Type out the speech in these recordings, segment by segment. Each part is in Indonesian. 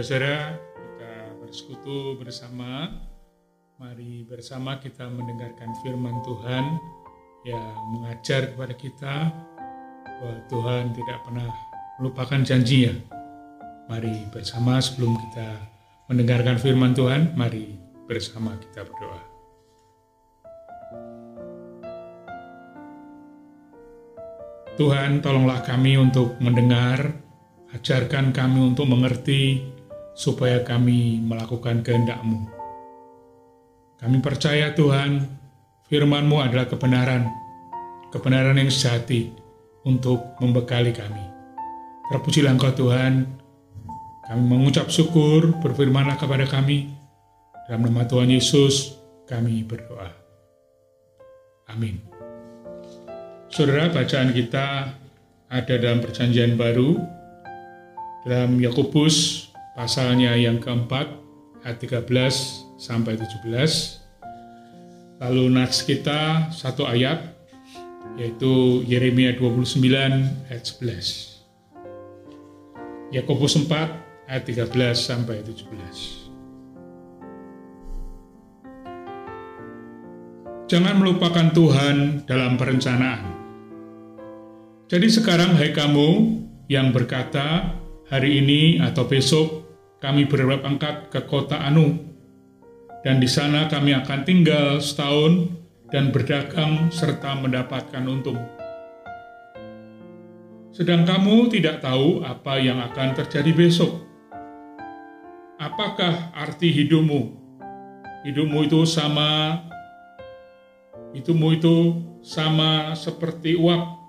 Saudara-saudara, kita bersekutu bersama. Mari bersama kita mendengarkan firman Tuhan yang mengajar kepada kita bahwa Tuhan tidak pernah melupakan janjinya. Mari bersama sebelum kita mendengarkan firman Tuhan, mari bersama kita berdoa. Tuhan, tolonglah kami untuk mendengar, ajarkan kami untuk mengerti, supaya kami melakukan kehendak-Mu. Kami percaya Tuhan, firman-Mu adalah kebenaran, kebenaran yang sejati untuk membekali kami. Terpujilah Engkau Tuhan, kami mengucap syukur, berfirmanlah kepada kami, dalam nama Tuhan Yesus kami berdoa. Amin. Saudara, bacaan kita ada dalam perjanjian baru, dalam Yakobus pasalnya yang keempat, ayat 13 sampai 17. Lalu nats kita satu ayat, yaitu Yeremia 29 ayat 11. Yakobus 4 ayat 13 sampai 17. Jangan melupakan Tuhan dalam perencanaan. Jadi sekarang hai kamu yang berkata, hari ini atau besok kami berangkat ke kota Anu, dan di sana kami akan tinggal setahun dan berdagang serta mendapatkan untung. Sedang kamu tidak tahu apa yang akan terjadi besok. Apakah arti hidupmu? Hidupmu itu sama, hidupmu itu sama seperti uap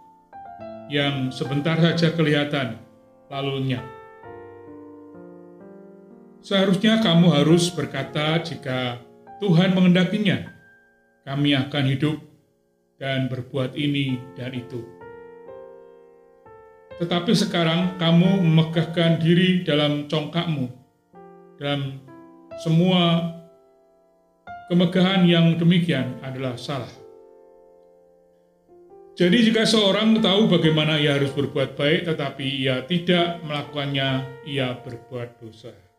yang sebentar saja kelihatan, lalu lenyap. Seharusnya kamu harus berkata jika Tuhan mengendakinya, kami akan hidup dan berbuat ini dan itu. Tetapi sekarang kamu memegahkan diri dalam congkakmu, dalam semua kemegahan yang demikian adalah salah. Jadi jika seorang tahu bagaimana ia harus berbuat baik tetapi ia tidak melakukannya, ia berbuat dosa.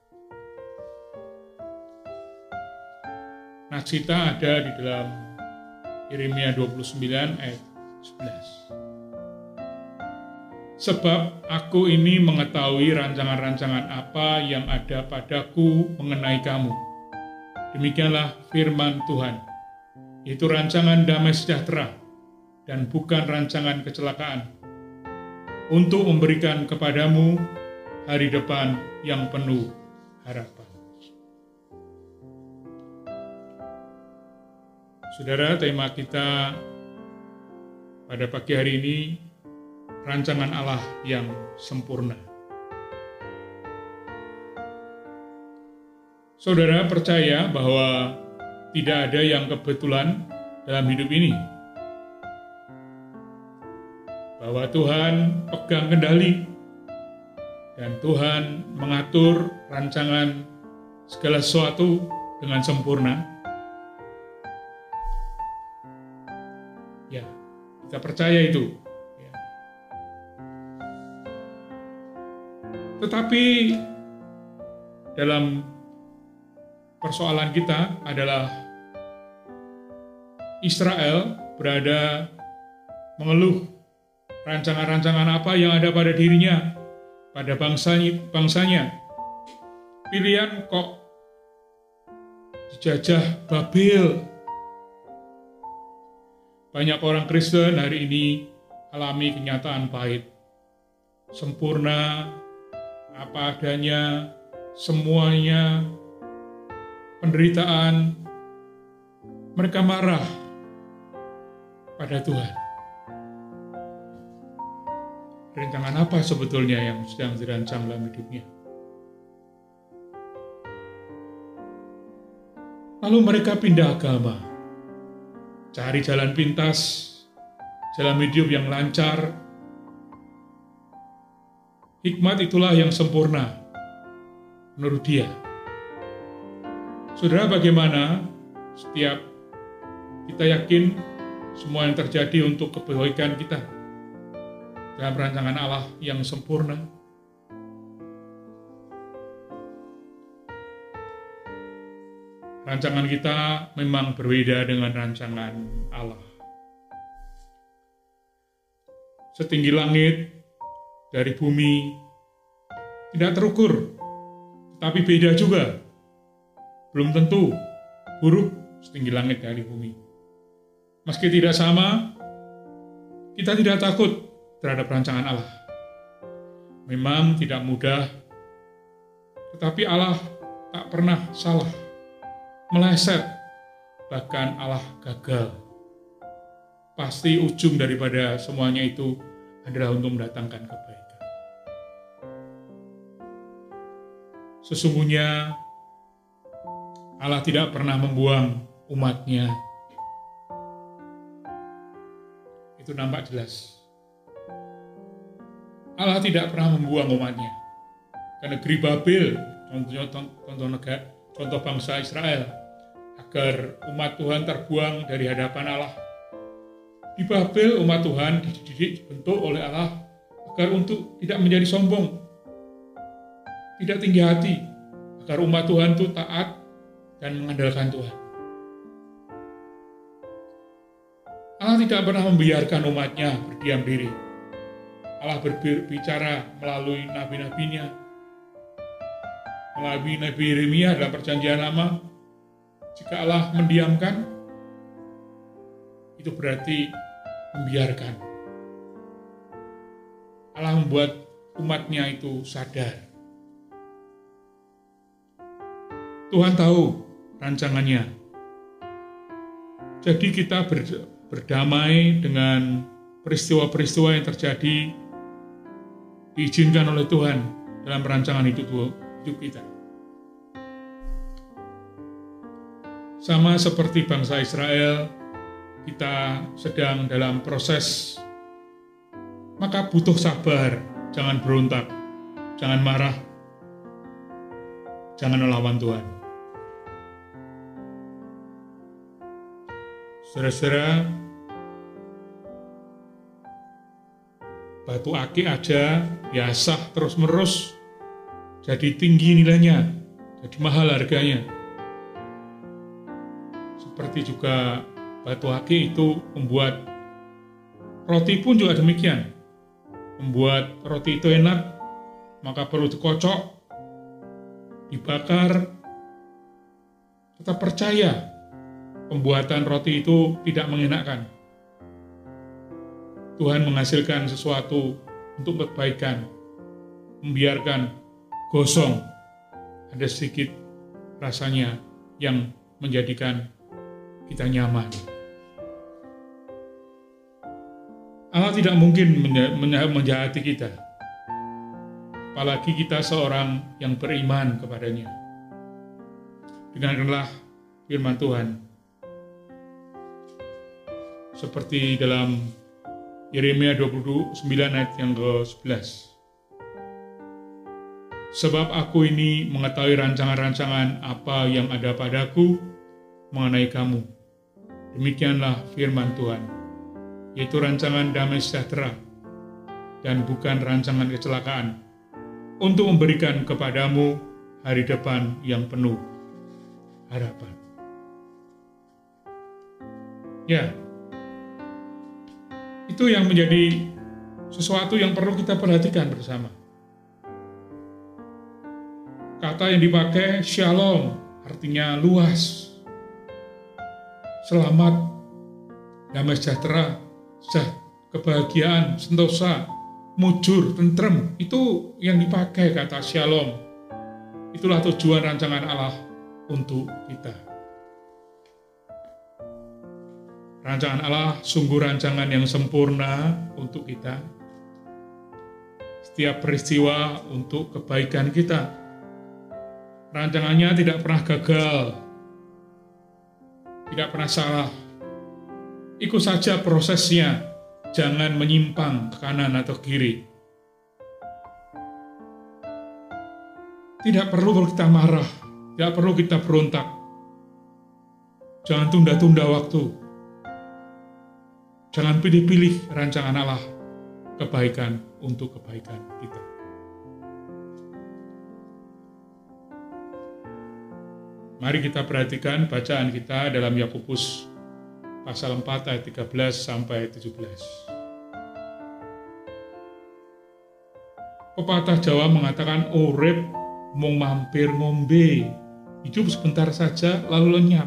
Kita ada di dalam Yeremia 29 ayat 11. Sebab aku ini mengetahui rancangan-rancangan apa yang ada padaku mengenai kamu. Demikianlah firman Tuhan. Itu rancangan damai sejahtera, dan bukan rancangan kecelakaan, untuk memberikan kepadamu hari depan yang penuh harapan. Saudara, tema kita pada pagi hari ini rancangan Allah yang sempurna. Saudara percaya bahwa tidak ada yang kebetulan dalam hidup ini bahwa Tuhan pegang kendali dan Tuhan mengatur rancangan segala sesuatu dengan sempurna. Kita percaya itu. Ya. Tetapi dalam persoalan kita adalah Israel berada mengeluh rancangan-rancangan apa yang ada pada dirinya, pada bangsanya, bangsanya. Pilihan kok dijajah Babel. Banyak orang Kristen hari ini alami kenyataan pahit. Sempurna, apa adanya, semuanya, penderitaan, mereka marah pada Tuhan. Rintangan apa sebetulnya yang sedang dirancang dalam hidupnya? Lalu mereka pindah agama, cari jalan pintas, jalan hidup yang lancar. Hikmat itulah yang sempurna menurut dia. Saudara, bagaimana setiap kita yakin semua yang terjadi untuk kebaikan kita? dalam rancangan Allah yang sempurna. Rancangan kita memang berbeda dengan rancangan Allah. Setinggi langit dari bumi tidak terukur, tapi beda juga. Belum tentu buruk setinggi langit dari bumi. Meski tidak sama, kita tidak takut terhadap rancangan Allah. Memang tidak mudah, tetapi Allah tak pernah salah, meleset, bahkan Allah gagal. Pasti ujung daripada semuanya itu adalah untuk mendatangkan kebaikan. Sesungguhnya Allah tidak pernah membuang umatnya itu nampak jelas. Allah tidak pernah membuang umatnya. Ke negeri Babel, contoh, contoh, negara, contoh bangsa Israel, agar umat Tuhan terbuang dari hadapan Allah. Di Babel umat Tuhan dididik, dibentuk oleh Allah agar untuk tidak menjadi sombong, tidak tinggi hati, agar umat Tuhan itu taat dan mengandalkan Tuhan. Allah tidak pernah membiarkan umatnya berdiam diri. Allah berbicara melalui nabi-nabinya, melalui Nabi Yeremia dalam perjanjian lama. Jika Allah mendiamkan, itu berarti membiarkan. Allah membuat umatnya itu sadar. Tuhan tahu rancangannya. Jadi kita ber, berdamai dengan peristiwa-peristiwa yang terjadi diizinkan oleh Tuhan dalam perancangan hidup, hidup kita. Sama seperti bangsa Israel, kita sedang dalam proses, maka butuh sabar, jangan berontak, jangan marah, jangan melawan Tuhan. Saudara-saudara, batu akik aja biasa terus-menerus jadi tinggi nilainya, jadi mahal harganya. Seperti juga batu akik itu membuat roti pun juga demikian. Membuat roti itu enak, maka perlu dikocok, dibakar, tetap percaya pembuatan roti itu tidak mengenakan. Tuhan menghasilkan sesuatu untuk kebaikan, membiarkan gosong, ada sedikit rasanya yang menjadikan kita nyaman. Allah tidak mungkin menjahati kita, apalagi kita seorang yang beriman kepadanya. Dengarkanlah firman Tuhan seperti dalam Yeremia 29 ayat yang ke-11. Sebab aku ini mengetahui rancangan-rancangan apa yang ada padaku mengenai kamu. Demikianlah firman Tuhan, yaitu rancangan damai sejahtera dan bukan rancangan kecelakaan, untuk memberikan kepadamu hari depan yang penuh harapan. Ya, itu yang menjadi sesuatu yang perlu kita perhatikan bersama. Kata yang dipakai shalom artinya luas, selamat, damai sejahtera, kebahagiaan, sentosa, mujur, tentrem. Itu yang dipakai kata shalom. Itulah tujuan rancangan Allah untuk kita. Rancangan Allah sungguh rancangan yang sempurna untuk kita. Setiap peristiwa untuk kebaikan kita. Rancangannya tidak pernah gagal, tidak pernah salah. Ikut saja prosesnya, jangan menyimpang ke kanan atau kiri. Tidak perlu kita marah, tidak perlu kita berontak. Jangan tunda-tunda waktu Jangan pilih-pilih rancangan Allah kebaikan untuk kebaikan kita. Mari kita perhatikan bacaan kita dalam Yakobus pasal 4 ayat 13 sampai 17. Pepatah Jawa mengatakan urip mau mampir ngombe, hidup sebentar saja lalu lenyap.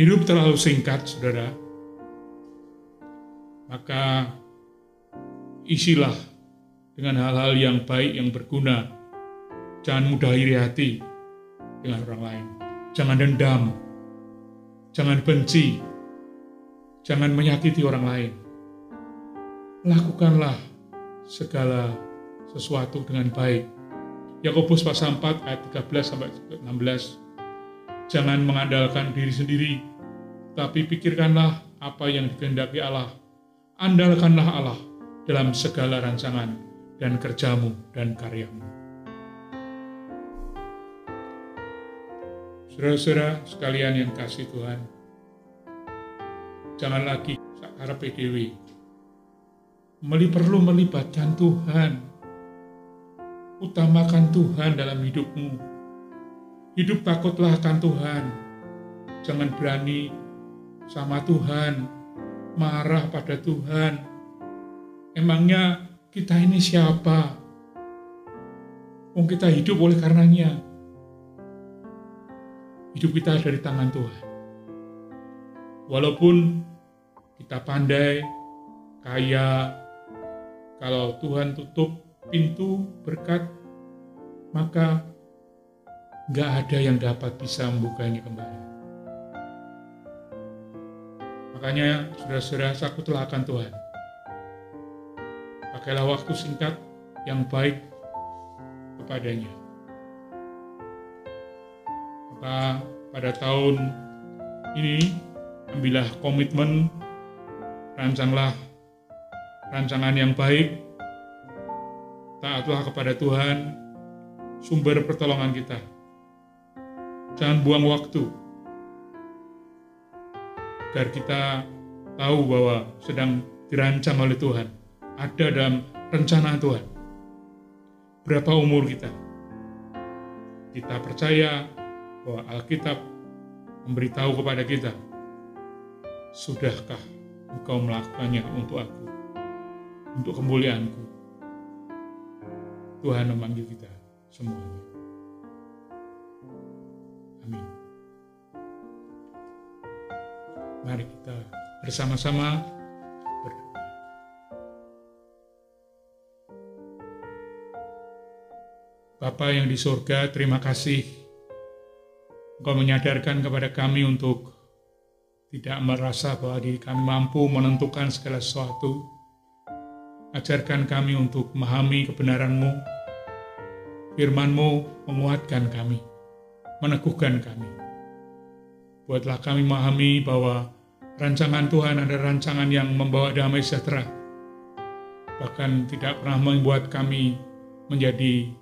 Hidup terlalu singkat, saudara. Maka isilah dengan hal-hal yang baik yang berguna. Jangan mudah iri hati dengan orang lain. Jangan dendam. Jangan benci. Jangan menyakiti orang lain. Lakukanlah segala sesuatu dengan baik. Yakobus pasal 4 ayat 13 sampai 16. Jangan mengandalkan diri sendiri, tapi pikirkanlah apa yang dikehendaki Allah. Andalkanlah Allah dalam segala rancangan dan kerjamu dan karyamu. Saudara-saudara sekalian yang kasih Tuhan, jangan lagi sakar PDW. Meli perlu melibatkan Tuhan. Utamakan Tuhan dalam hidupmu. Hidup takutlah akan Tuhan. Jangan berani sama Tuhan, marah pada Tuhan. Emangnya kita ini siapa? Oh, kita hidup oleh karenanya hidup kita dari tangan Tuhan. Walaupun kita pandai, kaya, kalau Tuhan tutup pintu berkat, maka nggak ada yang dapat bisa membukanya kembali. Makanya saudara-saudara takutlah akan Tuhan. Pakailah waktu singkat yang baik kepadanya maka pada tahun ini ambillah komitmen, rancanglah rancangan yang baik, taatlah kepada Tuhan, sumber pertolongan kita. Jangan buang waktu, agar kita tahu bahwa sedang dirancang oleh Tuhan, ada dalam rencana Tuhan. Berapa umur kita? Kita percaya bahwa Alkitab memberitahu kepada kita, sudahkah engkau melakukannya untuk aku, untuk kemuliaanku? Tuhan memanggil kita semuanya. Amin. Mari kita bersama-sama berdoa. Bapa yang di surga, terima kasih Engkau menyadarkan kepada kami untuk tidak merasa bahwa diri kami mampu menentukan segala sesuatu. Ajarkan kami untuk memahami kebenaran-Mu. Firman-Mu menguatkan kami, meneguhkan kami. Buatlah kami memahami bahwa rancangan Tuhan adalah rancangan yang membawa damai sejahtera. Bahkan tidak pernah membuat kami menjadi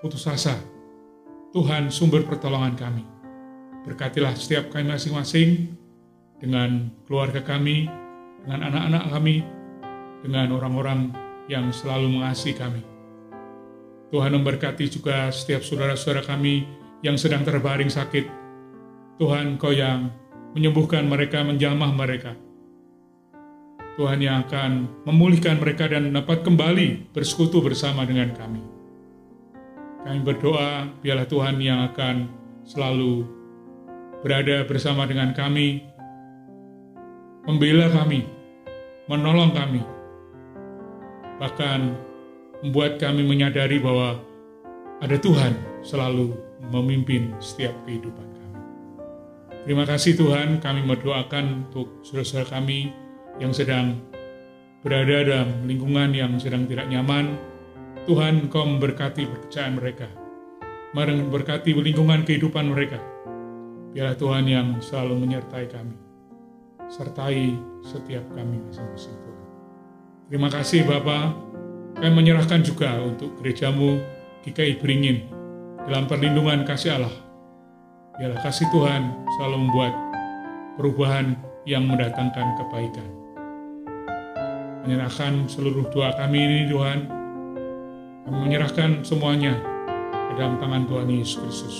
putus asa Tuhan sumber pertolongan kami. Berkatilah setiap kami masing-masing dengan keluarga kami, dengan anak-anak kami, dengan orang-orang yang selalu mengasihi kami. Tuhan memberkati juga setiap saudara-saudara kami yang sedang terbaring sakit. Tuhan Kau yang menyembuhkan mereka, menjamah mereka. Tuhan yang akan memulihkan mereka dan dapat kembali bersekutu bersama dengan kami. Kami berdoa, biarlah Tuhan yang akan selalu berada bersama dengan kami, membela kami, menolong kami, bahkan membuat kami menyadari bahwa ada Tuhan selalu memimpin setiap kehidupan kami. Terima kasih Tuhan, kami mendoakan untuk saudara-saudara kami yang sedang berada dalam lingkungan yang sedang tidak nyaman, Tuhan Engkau memberkati pekerjaan mereka. Memberkati lingkungan kehidupan mereka. Biarlah Tuhan yang selalu menyertai kami. Sertai setiap kami masing-masing Tuhan. Terima kasih Bapa. Kami menyerahkan juga untuk gerejamu GKI Beringin dalam perlindungan kasih Allah. Biarlah kasih Tuhan selalu membuat perubahan yang mendatangkan kebaikan. Menyerahkan seluruh doa kami ini Tuhan, menyerahkan semuanya ke dalam tangan Tuhan Yesus Kristus.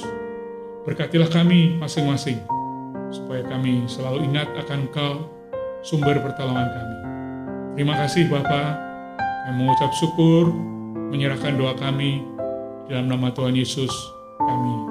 Berkatilah kami masing-masing, supaya kami selalu ingat akan Engkau, sumber pertolongan kami. Terima kasih Bapa, kami mengucap syukur, menyerahkan doa kami, dalam nama Tuhan Yesus kami